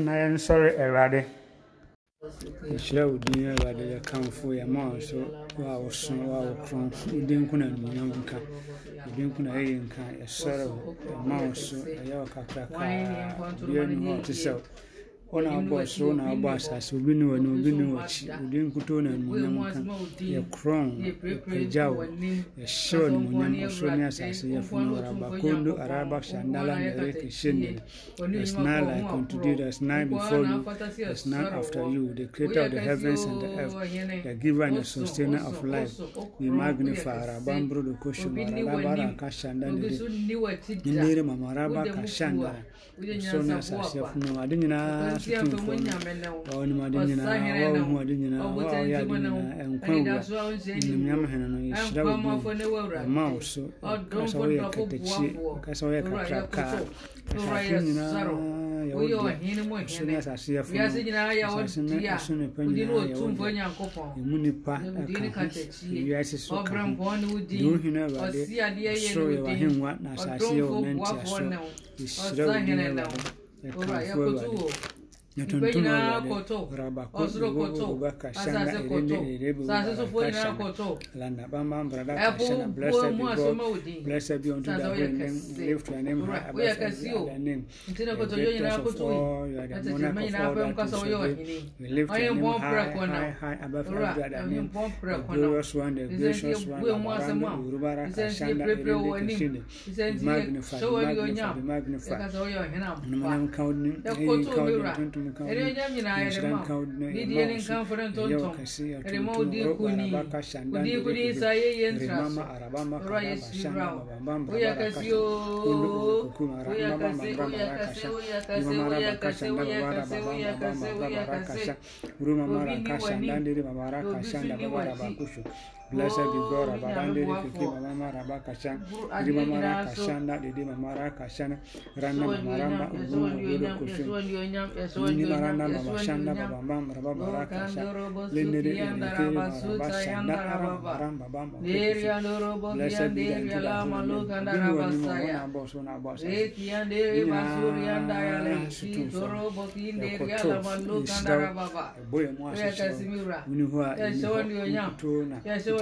Nyinaa yɛma yɛn so na yɛnsɔre awurade yɛhyerɛ wo din awurade yɛkamfo yɛma wo so wo a woso wo a wokron wo din ko na animuonyam nka wo din ko na ɛyɛ nka yɛsɔre wo yɛma wo so ɛyɛ wo kakrakaa bia nu hɔ ɔte sɛ ọ na-agba ọsoro na-agba asase obi na wani obi na wakyi obi nkuto na nnunyam ka yɛkorɔ yɛpagya wo yɛhyew nnunyam ɔsoro ne asase yɛfunu waraba kondo araba shandala na ereke shendel there's none like unto thee there's none before you. there's none after you. The creator of the heavens and the earth. the giver and the sustainer of life. we magnify araba mbrodo kosho maraba raka shandala nere mamaraba ka shandala sonasaseafunuade nyinaa sotomfo ɔwɔ nimuade nyinaa wɔhuade nyinaa wɔayɛ ade nyinaa ɛnkwa wura nimnyam no yɛhyira wo bio ɛma so ɛka woyɛ katakyi ɛka sɛ woyɛ kakraka ɛmu nipa ɛkawiase so ka ho deɛ wohwene awurade soro yɛ wahengua na asase yɛ wɔ mɛntia so yɛhyerɛ wo din awurade yɛkamfo awurade koto. Ozuro koto. azaze koto. you ntontom yɛde ma wo din kuni wodin kuni sa yɛyɛ ntra so ɔrɔ yɛsiri wura wo woyɛ kɛse o Blessed be God, Abadande, Fiki, Mama, Rabba, Kashan, Rima, Mara, Kashanda, Didi, Mama, Ra, Kashana, Rana, Mama, Ramba, Ubu, Ubu, Kushin, Nini, Maranda, Mama, Shanda, Baba, Mama, Rabba, Mara, Kashan, Lindiri, Indiki, Maraba, Shanda, Aramba, Ramba, Bamba, Kushin, Blessed be the Lord, Abadande, Boss, Una, Boss, Etiandere, Basurianda, Alexi, Toro, Botinde, Yala, Maluka, Rababa, Boy, Mwasa, Univa, Univa, Univa, Univa, Univa,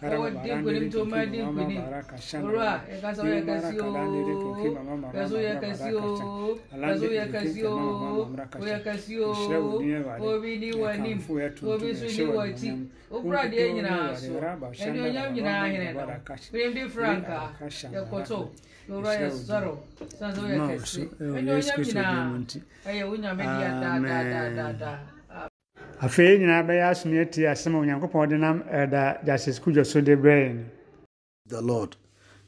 karamabarandereke mamabara kashandara yomara kalandereke ke mamamara kalandereke mamamara kashandara ishewu niye wale kamfu ya tuntu ya shewa nyamu kumbu niye raba shandara mamamara kashandara Ishewu mausu ewe yesu kristo dimunti amen afei nyinaa bɛyɛ asomɛ tie asɛm a onyankopɔn de nam ɛda justice kudwo so de brɛ yɛn the lord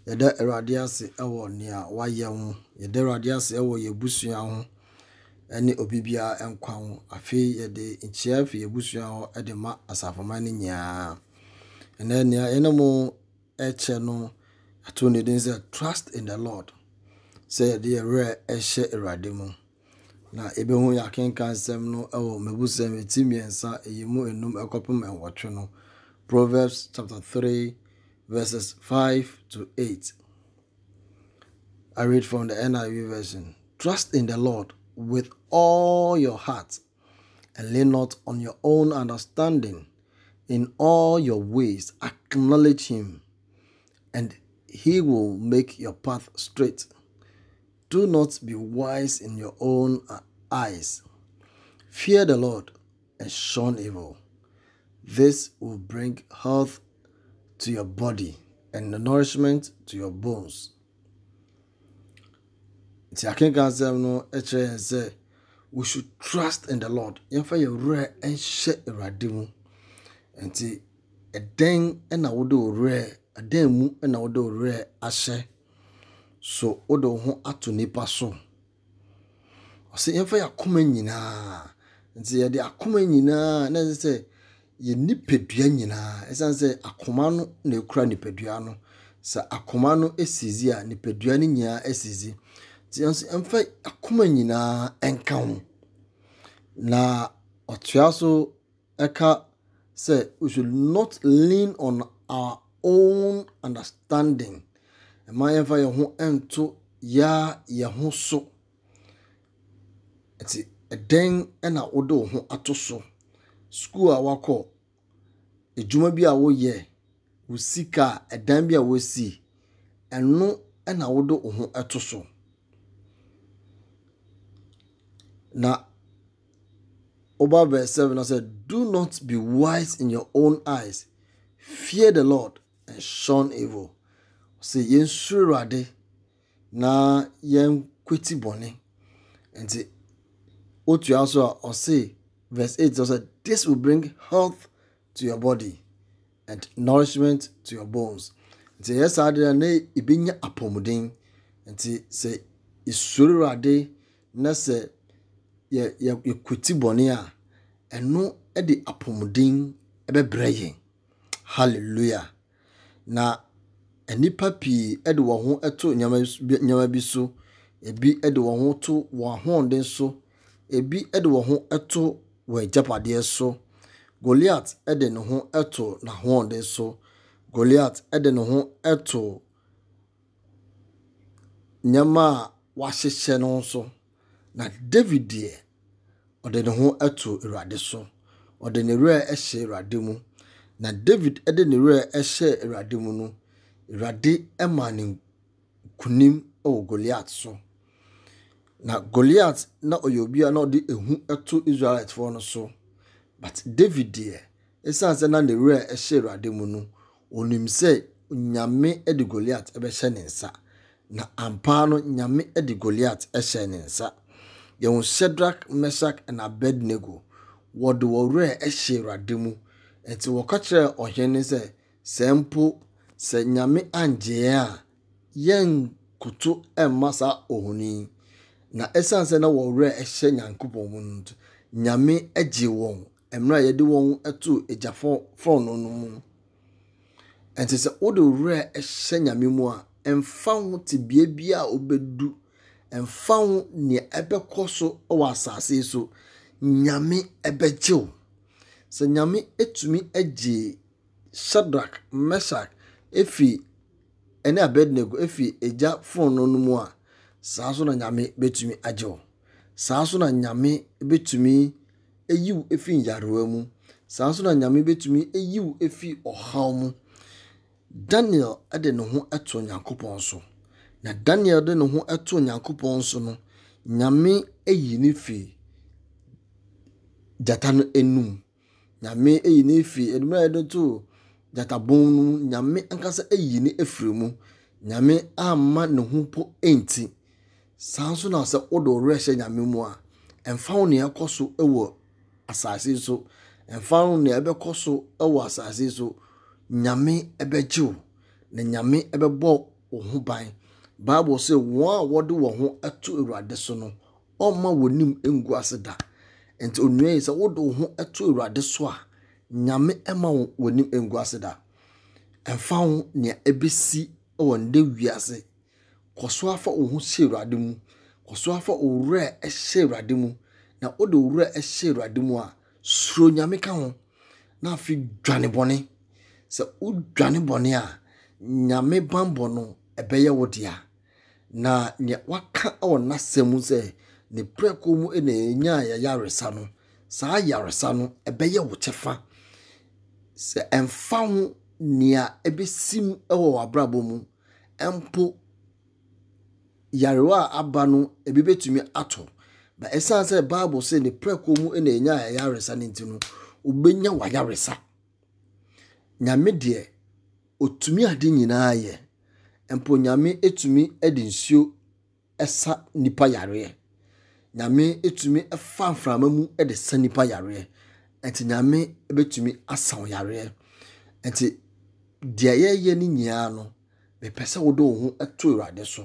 yɛda awurade ase wɔ nea wayɛ ho. Yɛda awurade ase wɔ yɛn busua ho ne obi biara nkwa ho. Afei yɛde nkyia fi yɛn busua ho de ma asafoma no nyinaa ɛnɛ nea yɛne mo ɛkyɛ no ato ne din sɛ trust in the lord. Sɛ yɛde yɛ werɛ ɛhyɛ awurade mu na yɛbɛhu yɛ akenka nsɛm no wɔ mabusɛm ɛti mmiɛnsa ɛyi mu enum ɛkɔpem ɛnwɔtwe no. Proverbs chapter 3 verses 5 to 8 i read from the niv version. Trust in the lord with all your heart and lean not on your own understanding. In all your ways acknowledge him and he will make your path straight do not be wise in your own uh, eyes. Fear the Lord and shun evil. This will bring health to your body and nourishment to your bones. Nti no yɛn sɛ we should trust in the Lord. Yɛmfa yɛn werɛ nhyɛ Awurade mu. Nti ɛdɛn na wode wo ɛdɛn mu na wode wo werɛ ahyɛ so wode wo ho ato nipa so. Ɔsɛ yɛmfa yɛ akoma nyinaa. Nti yɛde akoma nyinaa na ɛsɛ sɛ yɛ nipadua nyinaa. Ɛsiane sɛ akoma no na ɛkura nipadua no. Sɛ akoma no asizi a nipadua no nyinaa asizi nti nso yɛmfa akoma nyinaa ɛnka ho. Na ɔtoa so ɛka sɛ we should not lean on our own understanding ɛma yɛmfa yɛn ho nto yaa yɛn ho so. Nti ɛdɛn na wode wo ho ato so. Sukuu a wakɔ adwuma bi a woyɛ wo sika ɛdan bi a wosi ɛno na wode wo ho to so. Na woba verse 7 na sɛ do not be wise in your own eyes. Fear the lord and shun evil sɛ yɛnsuro awurade na yɛnkwati bɔne nti otua so a ɔse verse 8 ɔsɛ this will bring health to your body and nourishment to your bones. Nti ɛyɛ saa deɛ na ɛbɛnya apɔmuden nti sɛ yɛsuro awurade na sɛ yɛkwati bɔne a ɛno de apɔmuden bɛbrɛ yɛn hallelujah. Na nnipa pii de wɔn ho to nneɛma bi so. Ebi de wɔn ho to wɔn ahoɔden so. Ebi de wɔn ho to wɔn agyapadeɛ so. Goliath de ne ho to n'ahoɔden so. Goliath de ne ho to nneɛma a wɔahyehyɛ no so na david deɛ ɔde ne ho to awurade so. Ɔde ne werɛ hyɛ awurade mu. Na david de ne werɛ hyɛ awurade mu no awurade ma ne nkunim wɔ goliath so. Na goliath na ɔyɛ obi a na ɔde ehu to israelitefoɔ no so. But david deɛ ɛsiane sɛ na ne werɛ hyɛ awurade mu no onim sɛ nyame de goliath bɛhyɛ ne nsa. Na ampa no nyame de goliath hyɛ ne nsa. Yɛn shadrach meshach and abednego. Wɔde wɔn werɛ hyɛ awurade mu. Nti wɔka kyerɛ ɔhene sɛ sɛ sɛ nyame angyeɛ a yɛnkoto mma saa ohoni na ɛsiane sɛ na wɔn werɛ ɛhyɛ nyankopɔn mu no nto nyame agye wɔn. Mmerɛ a yɛde wɔn to agya fɔɔno no mu. Ɛnti sɛ wode werɛ ɛhyɛ nyame mu a ɛmfa ho te bea bi a wobɛdu. Ɛmfa ho nea ɛbɛkɔ so wɔ asase so. Nyame ɛbɛgye wo sɛ nyame etumi agye shadrach meshach efi ɛne abednego efi egya fonno no mu a saa so na nyame betumi agye wo. Saa so na nyame betumi eyiw efi nyarewa mu. Saa so na nyame betumi eyiw efi ɔhaw mu. Daniel ɛde ne ho ɛto nyankopɔn so. Na daniel de ne ho ɛto nyankopɔn so no nyame eyi ne fi gyata no enum nyame eyi ne fi edumɛ a yɛde to gyatabɔn no mu nyame ankasa eyi ne efiri mu. Nyame ama ne ho po enti saa nso na sɛ wode ɔwerɛ hyɛ nyame mu a ɛmfa wo nea ɛkɔ so wɔ asase so. Ɛmfa wo nea ɛbɛkɔ so wɔ asase so. Nyame ɛbɛgye wo na nyame ɛbɛbɔ wo ho ban. Bible sɛ wɔn a wɔde wɔn ho to awurade so no ɔmma wɔnim ngu ase da. Nti onua yi sɛ wode wo ho to awurade so a nyame ɛma wo w'anim ngu ase da. Ɛmfa ho nea ɛbɛsi wɔ nda wiase. Kɔ afa wo ho hyɛ awurade mu. Kɔ afa wo werɛ awurade mu. Na wode wo werɛ ɛhyɛ awurade mu a suro nyame ka ho. Na afei dwane bɔne. Sɛ wodwane bɔne a nyame bambɔ no ɛbɛyɛ wo dea. Na nea waka wɔ n'asɛm mu sɛ ne prɛko mu na ɛnya yɛyaresa no saa yaresa no ɛbɛyɛ wo kyɛfa. Sɛ ɛmfa ho nea ɛbɛsim wɔ w'abrabɔ mu mpo yarewa a aba no ebi bɛtumi ato ba ɛsiane sɛ bible sɛ ne prɛko mu na ɛnya yɛyaresa no nti no wobɛnya w'ayaresa nyame deɛ otumi ade nyinaa yɛ. Mpo nyame etumi de nsuo ɛsa nipa yareɛ. Nyame etumi ɛfa mframa mu de sa nipa yareɛ. Nti nyame bɛtumi asa wo yareɛ nti deɛ yɛyɛ no nyinaa no mepɛ sɛ wode wo ho to awurade so.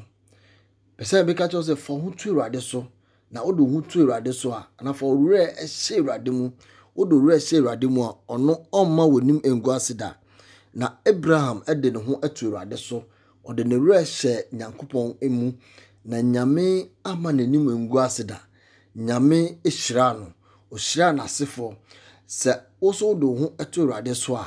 Pɛ sɛ bɛka kyerɛw sɛ fa ho to awurade so. Na wode wo ho to awurade so a anafa owurɛ ɛhyɛ awurade mu. Wode owurɛ hyɛ awurade mu a ɔno ɔmma w'anim ngu ase da. Na abraham de ne ho to awurade so. Ɔde ne werɛ hyɛ nyankopɔn mu na nyame ama n'anim ngu ase da. Nyame hyira no. Ɔhyira n'asefoɔ sɛ woso wode wo ho to awurade so a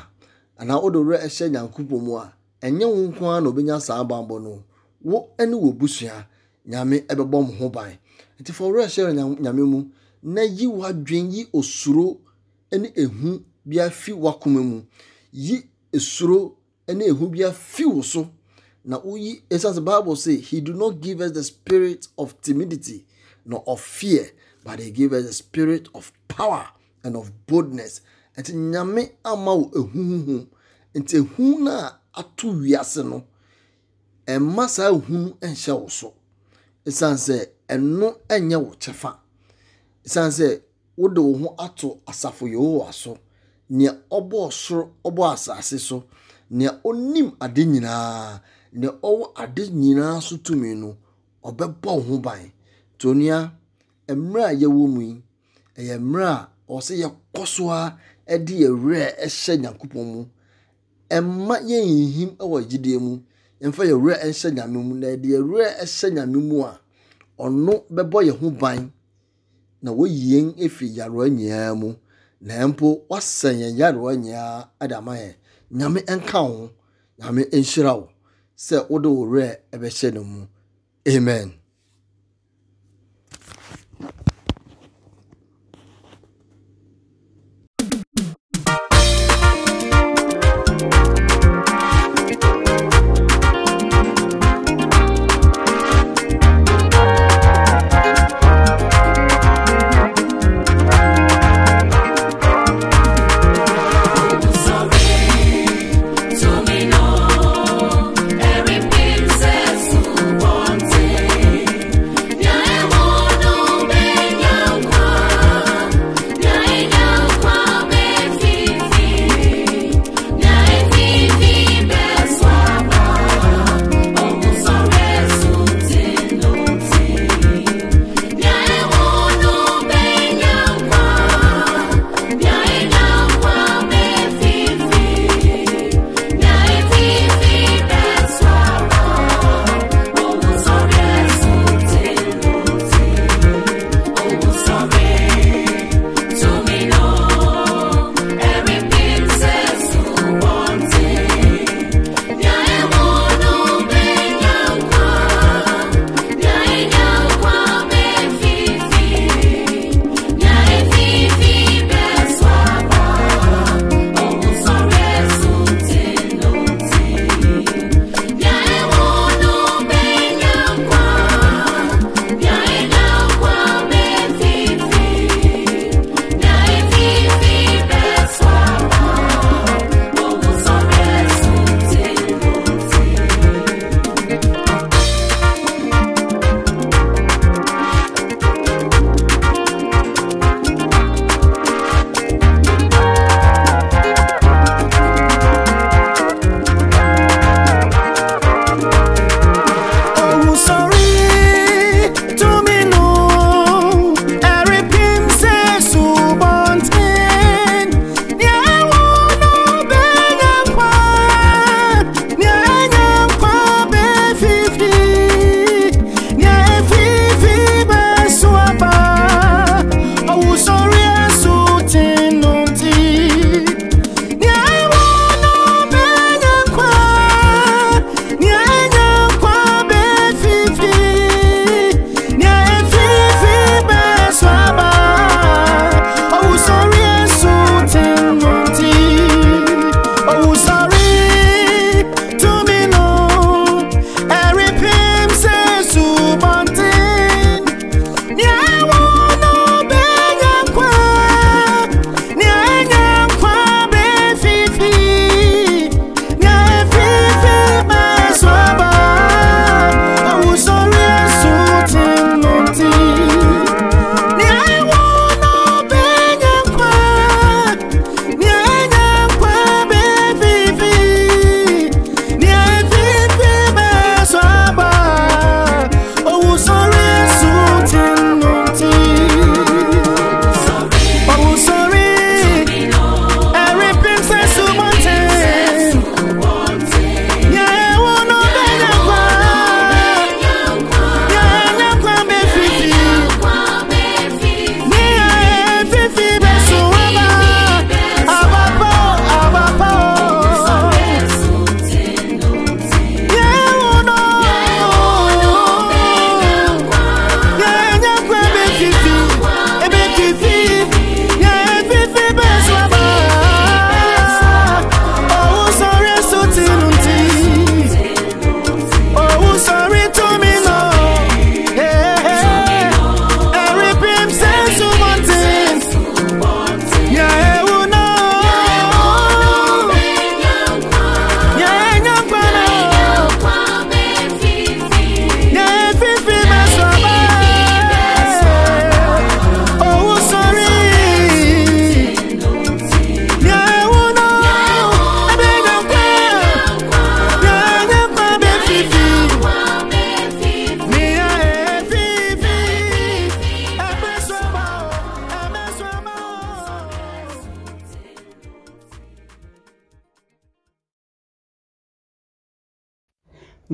anaa wode werɛ hyɛ nyankopɔn mu a ɛnyɛ wo nko ara na obɛnya saa banbɔ no. Wo ne wɔ busua nyame bɛbɔ mo ho ban. Nti fa werɛ hyɛ nyame mu na yi w'adwen yi osuro ne ehu bi afi w'akoma mu. Yi esuro ne ehu bi afi wo so. Na woyi sɛ bible say he do not give us the spirit of timidity nor of fear but he give us the spirit of power. And of boldness. Nti nyame ama wo ehuhuhu nti ehu no a ato wiase no ɛmma saa ehu no nhyɛ wo so. Ɛsiane sɛ ɛno nyɛ wo kyɛfa. Ɛsiane sɛ wode wo ho ato asafo yehowa so. Nea ɔbɔ soro ɔbɔ asase so. Nea onim ade nyinaa nea ɔwɔ ade nyinaa so tumi no ɔbɛbɔ wo ho ban. Tonia mmerɛ a yɛwɔ mu yi ɛyɛ mmerɛ a ɔsɛ yɛkɔ so a ɛde yɛwerɛ ɛhyɛ nyankopɔn mu. Ɛmma yɛnhihim wɔ gyidie mu. Yɛmfa yɛwerɛ ɛhyɛ nyame mu. Na yɛde yɛwerɛ ɛhyɛ nyame mu a ɔno bɛbɔ yɛn ho ban na wɔyi yɛn efi yarewa nyinaa mu. Na mpo wasɛn yɛn yarewa nyinaa ɛde ama yɛn. Nyame nka ho. Nyame nhyira wo. Sɛ wode wo ɛbɛhyɛ no mu. Amen.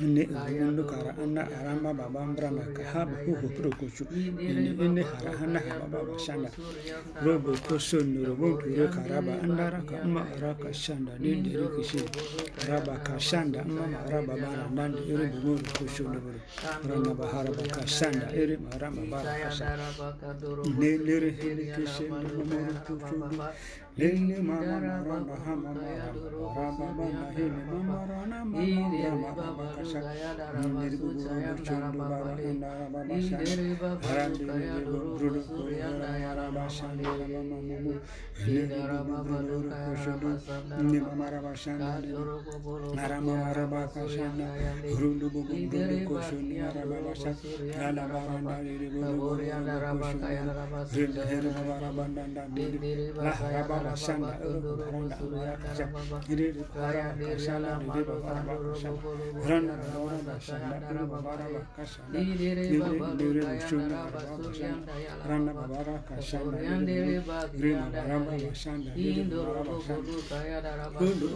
nne ugwu nnukara ana arama baba mbrana ka ha bahuhu prokochu ine ine hara hana ha baba bashana robo koso nurobo duro karaba andara ka umma araka shanda nende rikishi raba ka shanda amma maraba bara nande iri bumuru koso nuburu rana bahara baka shanda iri marama bara kasha ine lere hele kishe nuburu koso Lene mama mara maha mama rama mama hene mama rana mama rama mama kasha nere bu buru bu chundu bara hena rama basha haram dene bu buru bu hena rama basha nere mama mumu nere bu buru bu kasha bu nere mama rama basha nere rama rama kasha na rundu bu buru bu kasha nere rama basha ala bara nere bu buru bu kasha nere rama rama nere rama rama Kundu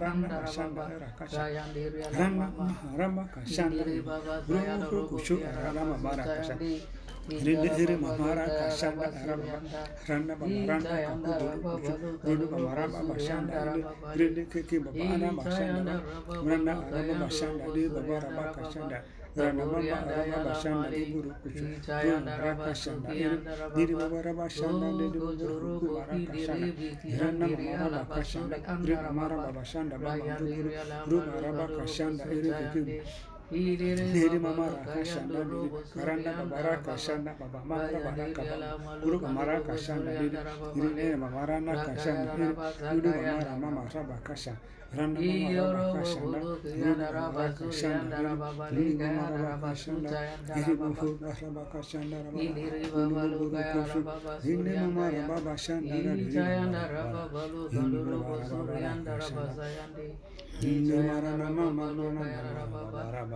rabana Rana Rama Kashanda Ruhu Kushu Rama Mara Kashanda Rinde Hiri Mamara Kashanda Rama Randa Bamaranda Kakudu Kushu Rudu Bamarama Bashanda Rinde Kiki Babana Bashanda Randa Rama Bashanda Rinde Bamarama Kashanda Rama Baba Shanda, Rama Baba Shanda, kuchu Runu rakashanda Diri mamara mamara karanda babara kashanda baba mara baraka guru mara kashanda niri niri nere mama rana kashanda niri guru mama mama raba kasha randa mama raba kashanda guru mama kashanda niri niri mama raba kashanda niri bufu raba kashanda raba guru guru kushu niri mama raba kashanda niri raba niri mama raba kashanda niri mara mama mama mama raba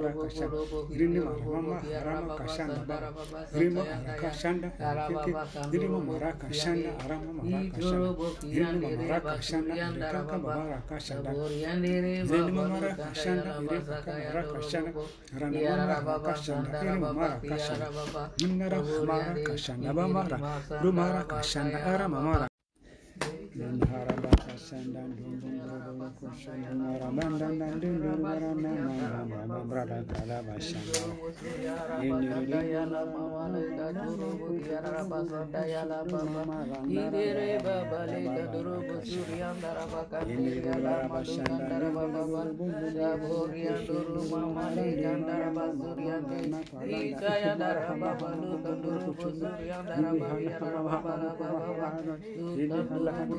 raba ririmo mama arama kashanda bara ririmo arakashanda ririmo maraka shanda arama maraka shanda ririmo maraka shanda rekaka maraka shanda ririmo maraka shanda rekaka maraka shanda rana maraka shanda ririmo maraka shanda nara maraka shanda bamara rumara kashanda arama maraka Nanharaba Kasandan Dundun Kusandan Rabandan Dundun Ramandan Brada Kalaba Sandar Indiriya Lama Walida Guru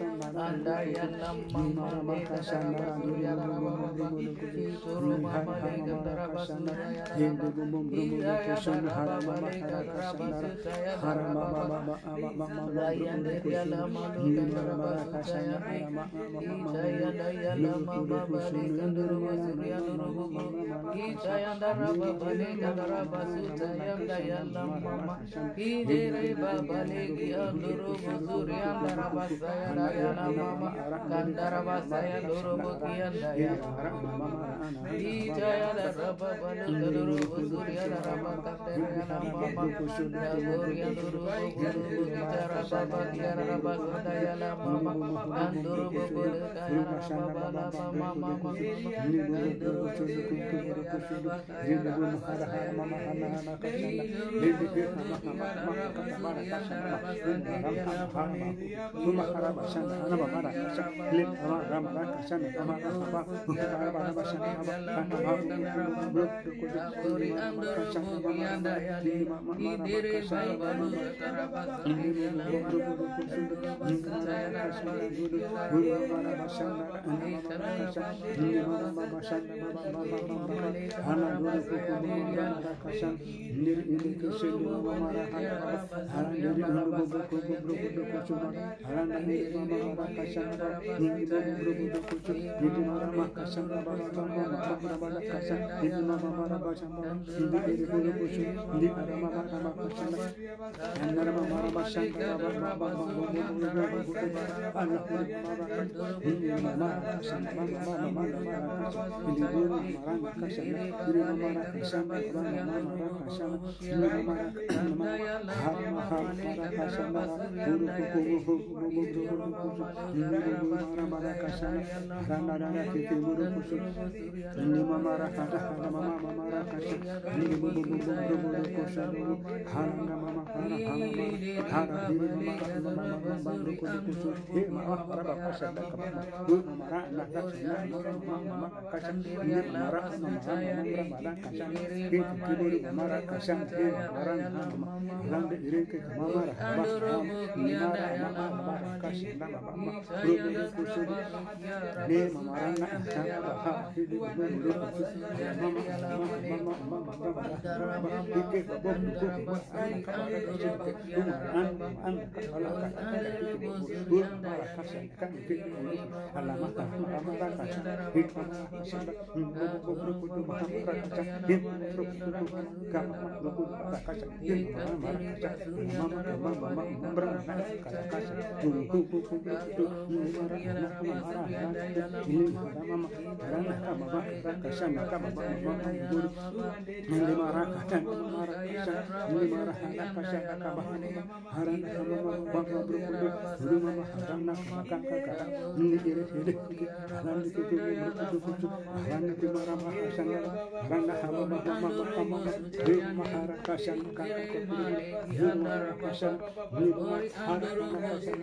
andaya yang lama Dayana Mama Kandarava Saya Durubu Kiyandaya Dijaya Rabba Banaduru Surya Rabba Katerana Mama Surya Durubu Gurubu Kitara Baba Kiyara Rabba Dayana Mama Kanduru Bukuru Kayara Baba Lama Mama Mama Niduru Chusuku Kuru Kushudu Niduru Mahara Mama Hana Hana Kasana Niduru Kiyara Rabba Surya Rabba Kiyara Rabba Surya Rabba Assalamualaikum warahmatullahi wabarakatuh. Ama, Ama, Ama, Ama, Ama, Baba Kasanda, Nindi Brubu Allah Indari Mara Barakasana, Rana Rana Kiki Buru Kusu, Indi Mama Rakata, Hana Mama Mama Rakata, Indi Buru Buru Buru Buru Kusa Buru, Hana Mama Hana Hana Mama, Hana Bibi Mama Hana Mama Mama Buru Kusu Kusu, Indi Mama Mara Bakasa Bakabana, Buru Mama Rana Kasana, Mama Mama Kasa, Indi Mama Rana Mama Hana Mama Kasana, Indi Buru Mama Kasana, Indi Mama Rana Hana Mama, Rana Ireke Mama Rakasa, Mama Rana Mama Rakasa, ना बाबा Maharakasan, Maharakasan, Maharakasan, Maharakasan,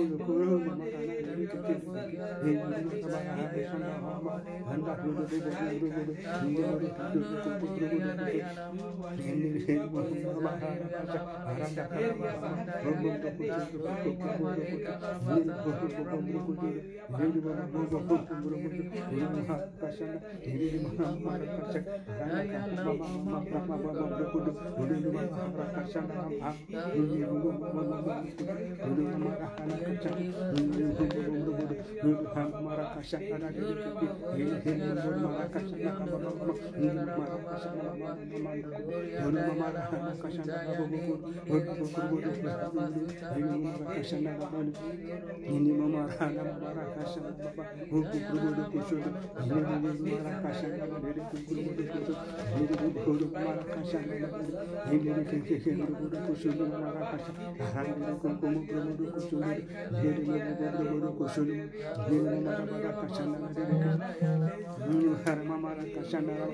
hiri mara kashan na ba ha mama ku ku hiri mara ku ku hiri ku hani mama mama mama mama mama mama handa ku ku ku ku ku hiri mara ku ku ku ini mama rana mama kashan baba huku kurudu kushudu ini mama mara kashan baba dede kurudu kushudu ini kurudu mara kashan baba ini dede keke kurudu kushudu mara kashan haran dede kurudu kurudu kushudu dede mama ini mama ini mama haba haba haba ini kashan baba haran dede kurudu kushudu ini dede kurudu mara kashan baba mara kashan ini mara kashan mara kakak kuku mara kashan mara ini mara kashan mara kashan mara kuku guru kuku ini ini mara kashan mara dari kuku mara kashan ini ini mara hana kashan hana hana guru mara kashan ini guru kuku guru guru guru kuku ini mara landa nama ini nama ini mara nana lama mama mama mara kashan dari kuku dari kuku kushulu yene mara mara kachana mara yene hara mara kachana mara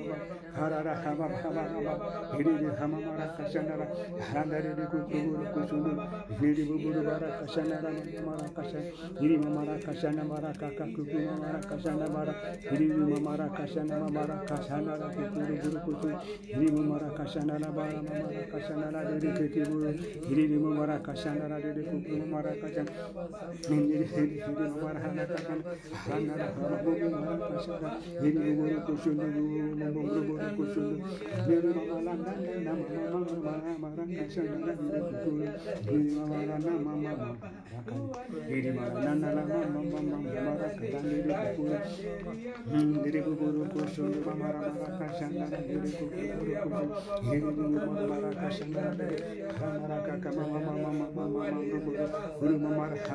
hara ra hama hama hama hiri re hama mara kachana ra hara dare re kushulu kushulu hiri buburu mara kachana ra mara kachana hiri mara kachana mara kaka kuku mara kachana mara hiri mara kachana mara kachana ra kushulu buru kushulu hiri mara kachana ra mara mara kachana ra re re kushulu hiri mara kachana ra re re kuku mara kachana guru mara kashan mama mama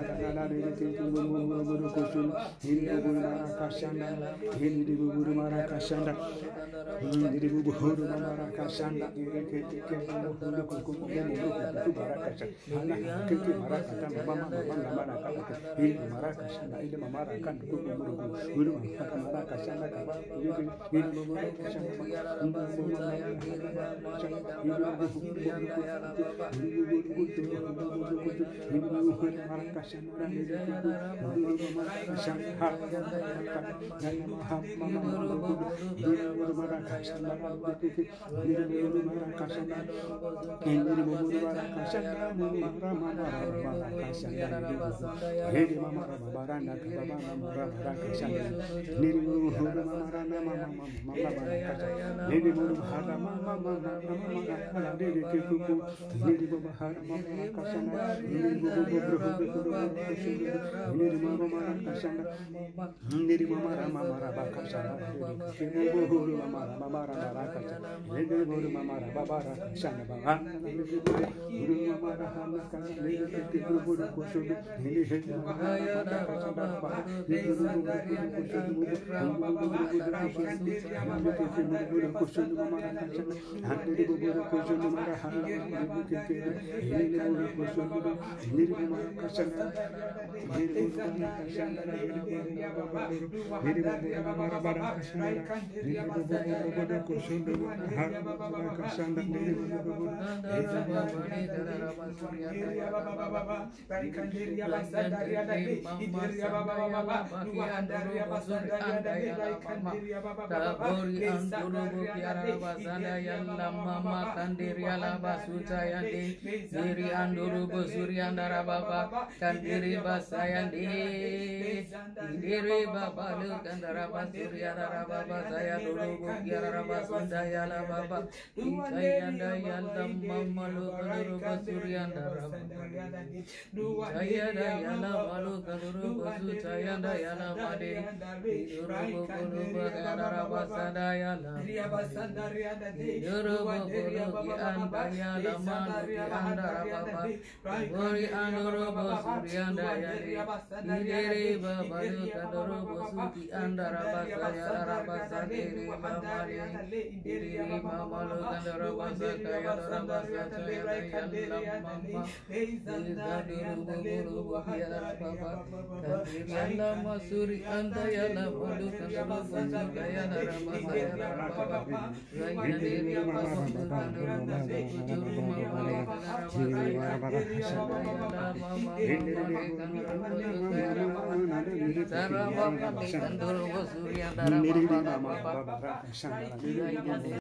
mara mama Niri mama mara kashanda. Niri mama rama mara baka shanda. Niri buru mama rama mara mara kashanda. Niri buru mama rama mara shanda baba. Buru mama rama kashanda. Niri buru buru kushunda. Niri buru mama rama kashanda baba. Niri buru buru kushunda. Niri buru buru kushunda. Niri buru buru kushunda mama rama kashanda. Niri buru buru kushunda mara hara. Niri buru kushunda. Niri buru kushunda. Niri buru kushunda. Diri anduru busuri andara baba kandiri basayandi diri baba lu kandara basuri andara baba saya dulu bukiara basunda yalla baba baba itayanda yanda mama lo kadoro basurianda baba itayanda yanda malo kadoro basu tayanda yanda made idoro bokoro bagara basada yanda idoro bokoro ki anda yanda malo ki anda baba Gori andoro basurianda yande idere baba lo kadoro basu ki anda rabasa yanda rabasa dere baba le idere mama lo kadoro basa kaya rabasa mama baba kadiri masuri anda kadoro rabasa Raya dere baba lo kadoro kasan ini Sarva Bhagavatam Durva Surya Dharma Bhagavatam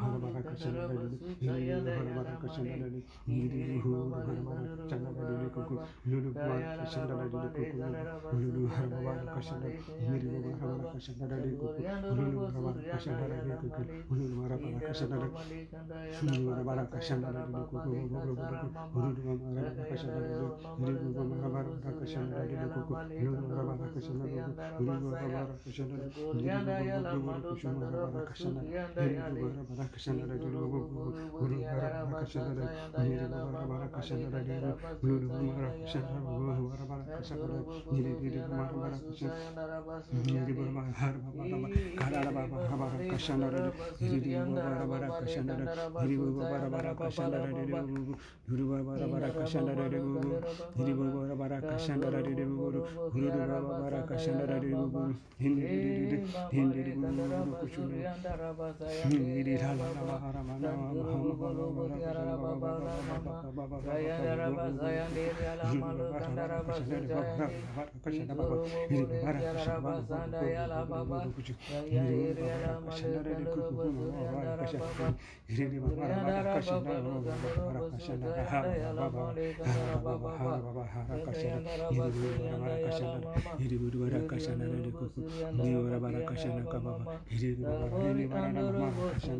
Bharabara Kashanadani, Lulu Bharabara Kashanadani, Lulu Bharabara Chanadani Kuku, Lulu Bharabara Kashanadani Kuku, Lulu Bharabara Kashanadani, Lulu Bharabara Kashanadani Kuku, Lulu Bharabara Kashanadani Kuku, Lulu Bharabara Kashanadani, Lulu Bharabara Kashanadani Kuku, Lulu Bharabara Kashanadani, Lulu Bharabara Kashanadani Kuku, Lulu Bharabara Kashanadani, Lulu Bharabara Kashanadani, Lulu Bharabara Kashanadani, Lulu Bharabara Kashanadani, Krishna Guru Guru Krishna Guru Guru Krishna Guru Guru Krishna Guru Guru Krishna Guru Guru Krishna Guru Guru Har Baba Baba Kara Baba Baba Krishna Guru Guru Baba Krishna Guru Guru Baba Krishna Guru Guru Baba Krishna Guru Guru Baba Krishna Guru Guru Baba Krishna Guru Guru Hindi Hindi Hindi Hindi Hindi Hindi Hindi Hindi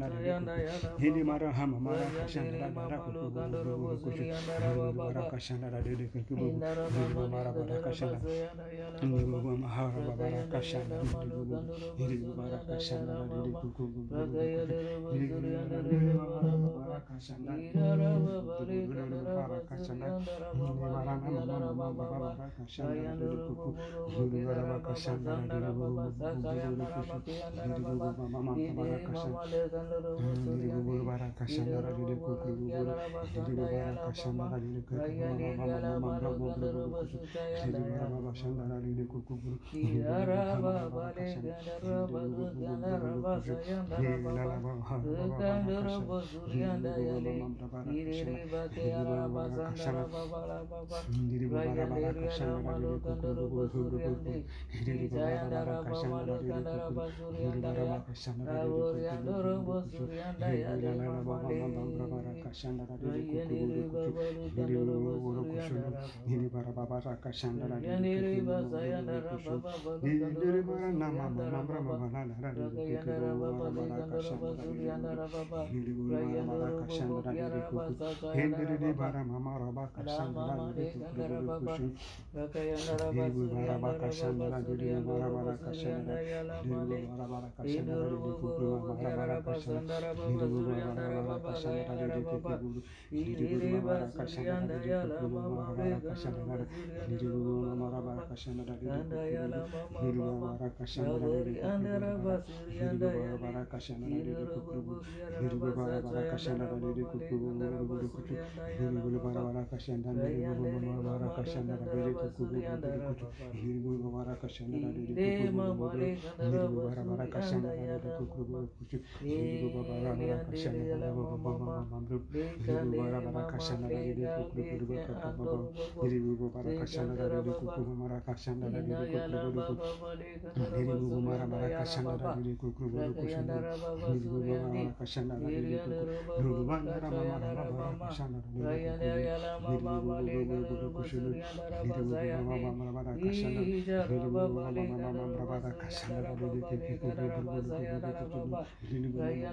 mara hindi bu ma ha ba mara kashan da hindi bu hindi bu mara kashan da da de ku ku ku hindi bu mara kashan da hindi bu mara kashan da hindi mara na ma ma ma ba mara kashan da de ku ku hindi mara kashan da de bu bu bu hindi bu ma ma ma mara kashan hindi bu bara kasanda ra de ku ku bu hindi bu bara kasanda ra de ku ku ma ma ma ma ma ma bu bu ku hindi bara ma ba shanda ra de ku andara baba surya baba gaya ya andara baba iri baba. Surya andaya la mama vega surya andaya mama andaya la mama yavori andara baba surya andaya iri baba surya baba satsaya andara baba gaya andara baba surya andaya la mama Raya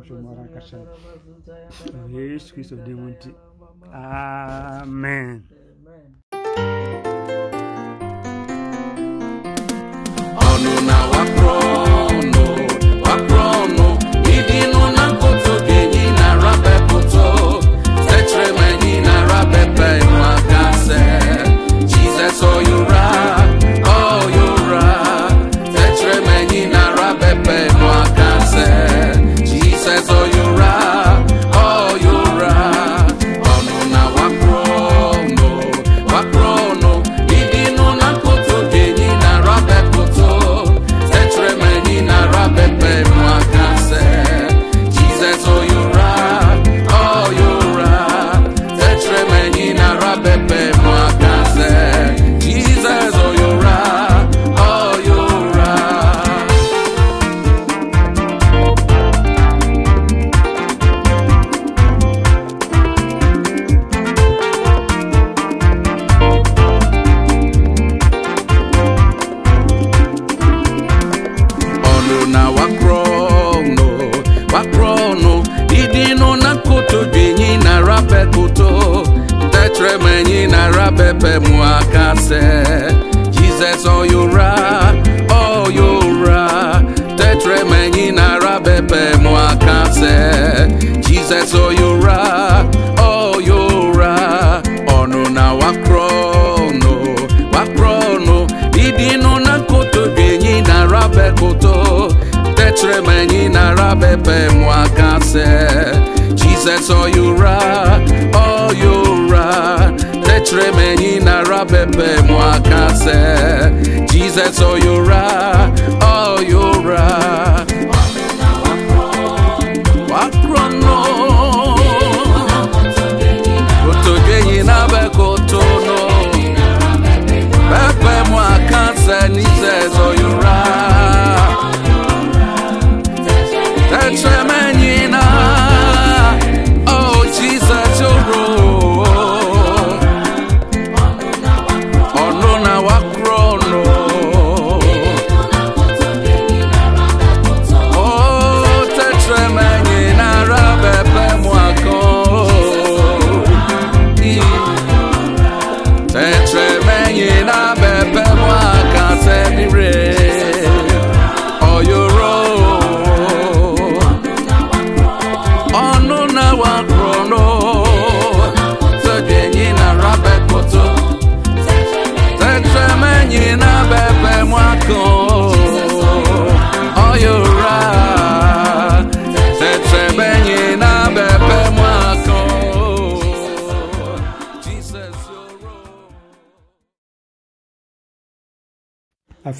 Amen. pepe moi cassette. Jesus oh you ra, oh you ra. Tetre meni na ra pepe moi cassette. Jesus oh you ra, oh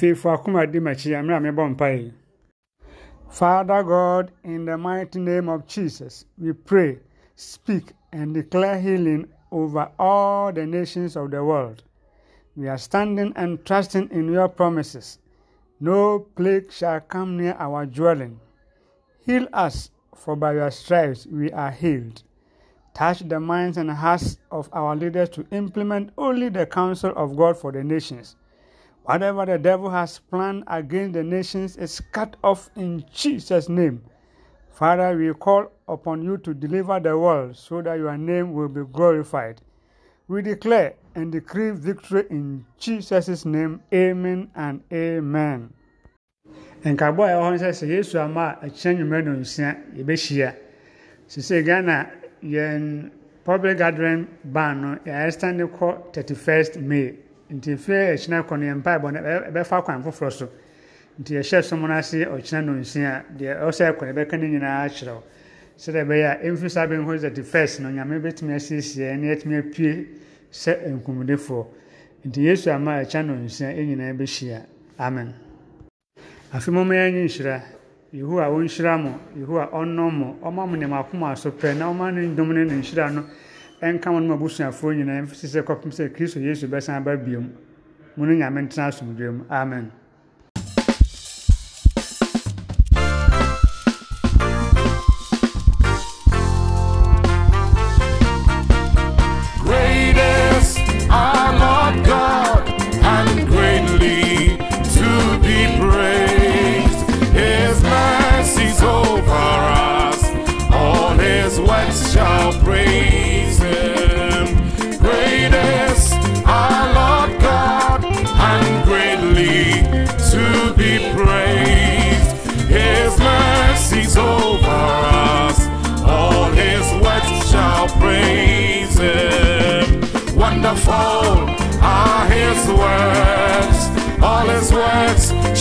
Machi, Father God, in the mighty name of Jesus, we pray, speak, and declare healing over all the nations of the world. We are standing and trusting in your promises. No plague shall come near our dwelling. Heal us, for by your stripes we are healed. Touch the minds and hearts of our leaders to implement only the counsel of God for the nations. Whatever the devil has planned against the nations is cut off in Jesus' name. Father, we call upon you to deliver the world so that your name will be glorified. We declare and decree victory in Jesus' name. Amen and amen. nkabɔ a ɛwɔ hɔ no sɛ sɛ ama a ɛkyerɛ nnwummerɛ no nsia yɛbɛhyia sesei ghana yɛn public gathering ban no yɛayɛ stande kɔ 31 may nti fie akyina kɔ no yɛn mpaebɔ no ɛbɛfa kwan foforɔ so. Nti yɛhyɛ som no ase ɔkyena no nsia deɛ ɛwɔ sɛ ɛkɔ yɛbɛka no nyinaa akyerɛw. Sɛdeɛ ɛbɛyɛ a ɛmfiri saa bɛnhu 31st no nyame bɛtumi asiesie ne yɛtumi apue sɛ nkumudefoɔ nti yesu ama akyina no nsia ɛnyinaa bɛhyia. Amen. Afe mɔmɔ yɛn nyi nhyira. Yehowa wɔnhyira mo yehowa ɔnnɔ mo ɔma mo nneɛma akoma so pɛ na ɔma ne ndom ne ne nhyira no ɛnka no ma abusuafoɔ nyinaa mfisi sɛ kɔpem sɛ kristo yesu bɛsan aba biom mo no nyame ntena asomdwe mu amen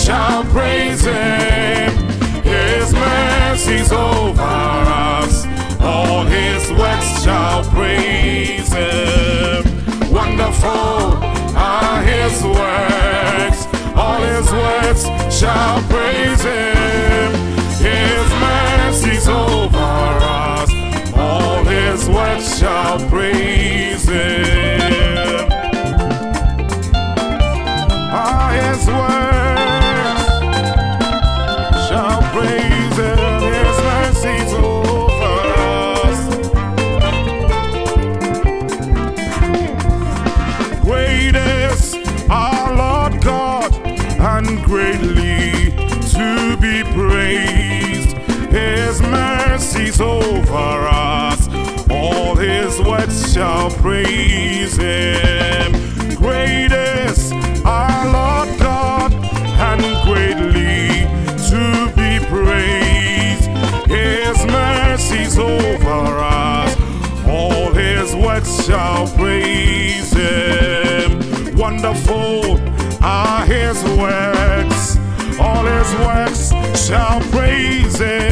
shall praise Him. His mercies over us, all His works shall praise Him. Wonderful are His works, all His works shall praise Him. His mercies over us, all His works shall praise Him. Over us, all His works shall praise Him. Greatest our Lord God, and greatly to be praised. His mercies over us, all His works shall praise Him. Wonderful are His works, all His works shall praise Him.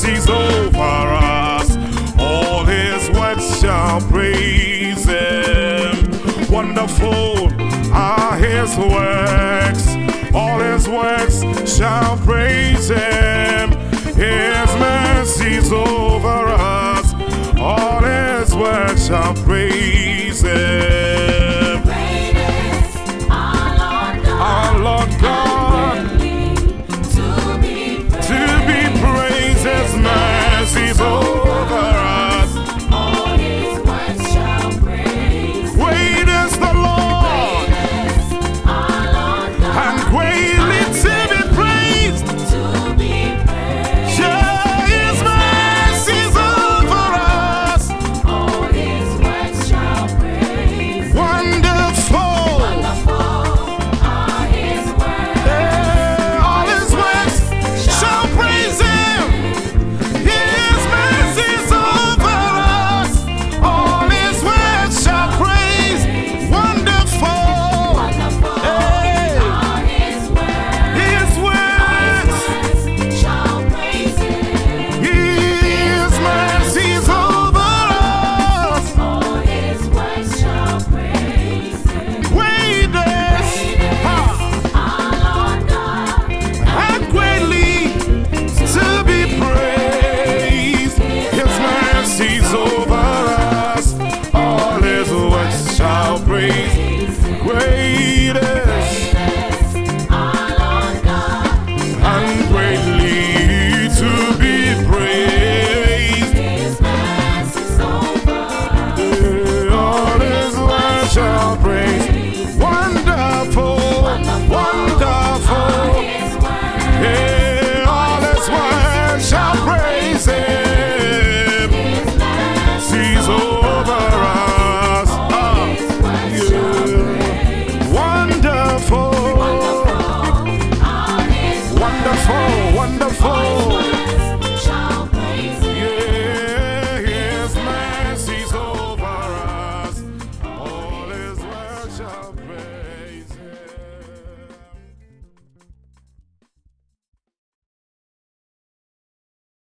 Mercies over us, all His works shall praise Him. Wonderful are His works, all His works shall praise Him. His mercies over us, all His works shall praise